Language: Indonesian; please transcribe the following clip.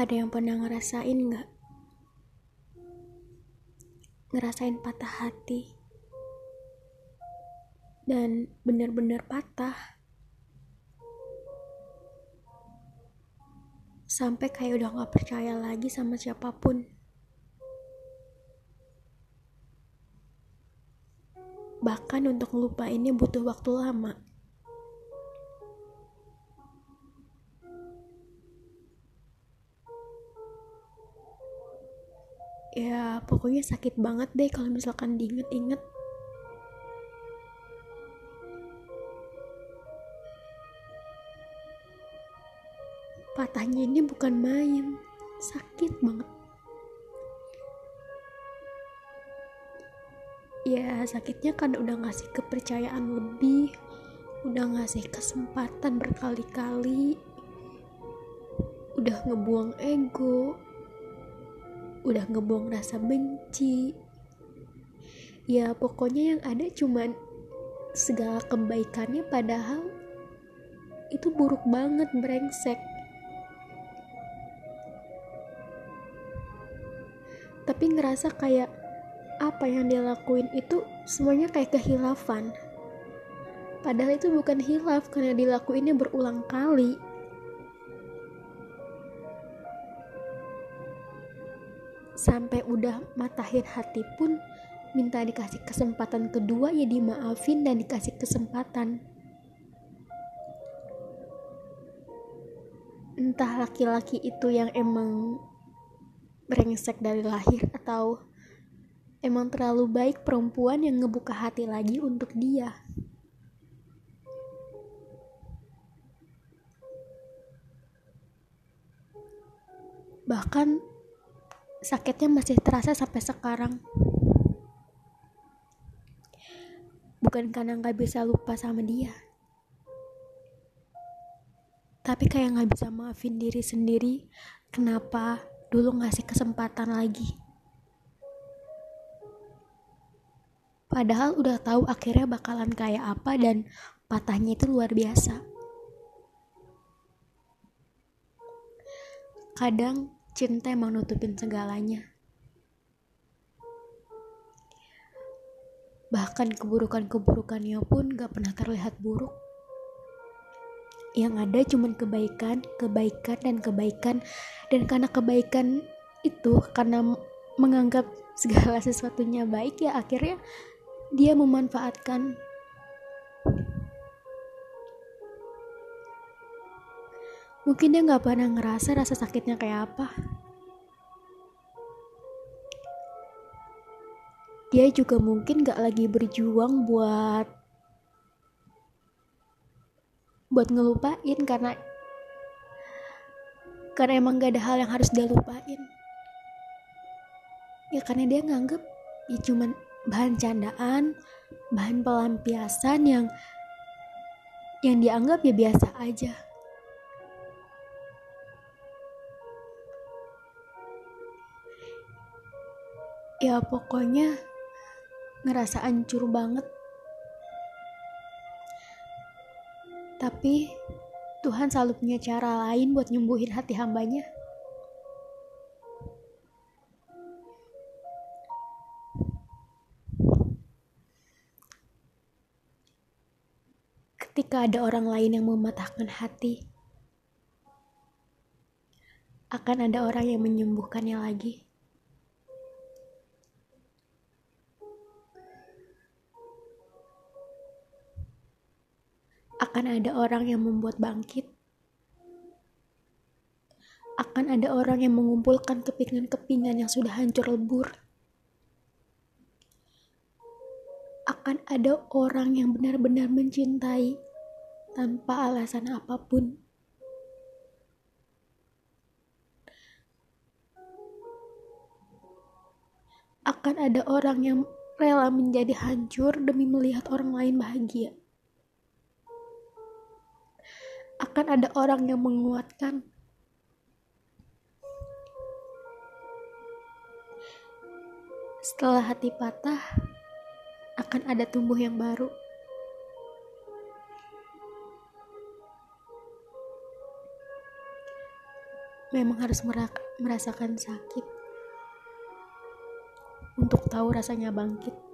Ada yang pernah ngerasain nggak? Ngerasain patah hati dan benar-benar patah sampai kayak udah nggak percaya lagi sama siapa pun. Bahkan untuk ini butuh waktu lama. Ya pokoknya sakit banget deh kalau misalkan diinget-inget. Patahnya ini bukan main sakit banget. Ya sakitnya kan udah ngasih kepercayaan lebih udah ngasih kesempatan berkali-kali udah ngebuang ego udah ngebuang rasa benci. Ya pokoknya yang ada cuman segala kebaikannya padahal itu buruk banget brengsek. Tapi ngerasa kayak apa yang dia lakuin itu semuanya kayak kehilafan. Padahal itu bukan hilaf karena dilakuinnya berulang kali sampai udah matahin hati pun minta dikasih kesempatan kedua ya dimaafin dan dikasih kesempatan. Entah laki-laki itu yang emang brengsek dari lahir atau emang terlalu baik perempuan yang ngebuka hati lagi untuk dia. Bahkan sakitnya masih terasa sampai sekarang. Bukan karena nggak bisa lupa sama dia tapi kayak nggak bisa maafin diri sendiri. Kenapa dulu ngasih kesempatan lagi? Padahal udah tahu akhirnya bakalan kayak apa dan patahnya itu luar biasa. Kadang cinta emang nutupin segalanya. Bahkan keburukan-keburukannya pun gak pernah terlihat buruk. Yang ada cuma kebaikan, kebaikan, dan kebaikan. Dan karena kebaikan itu, karena menganggap segala sesuatunya baik, ya akhirnya dia memanfaatkan Mungkin dia nggak pernah ngerasa rasa sakitnya kayak apa. Dia juga mungkin gak lagi berjuang buat buat ngelupain karena karena emang gak ada hal yang harus dia lupain ya karena dia nganggep ya cuman bahan candaan bahan pelampiasan yang yang dianggap ya biasa aja ya pokoknya ngerasa hancur banget tapi Tuhan selalu punya cara lain buat nyembuhin hati hambanya ketika ada orang lain yang mematahkan hati akan ada orang yang menyembuhkannya lagi. Akan ada orang yang membuat bangkit. Akan ada orang yang mengumpulkan kepingan-kepingan yang sudah hancur lebur. Akan ada orang yang benar-benar mencintai tanpa alasan apa pun. Akan ada orang yang rela menjadi hancur demi melihat orang lain bahagia akan ada orang yang menguatkan. Setelah hati patah, akan ada tumbuh yang baru. memang harus merasakan sakit untuk tahu rasanya bangkit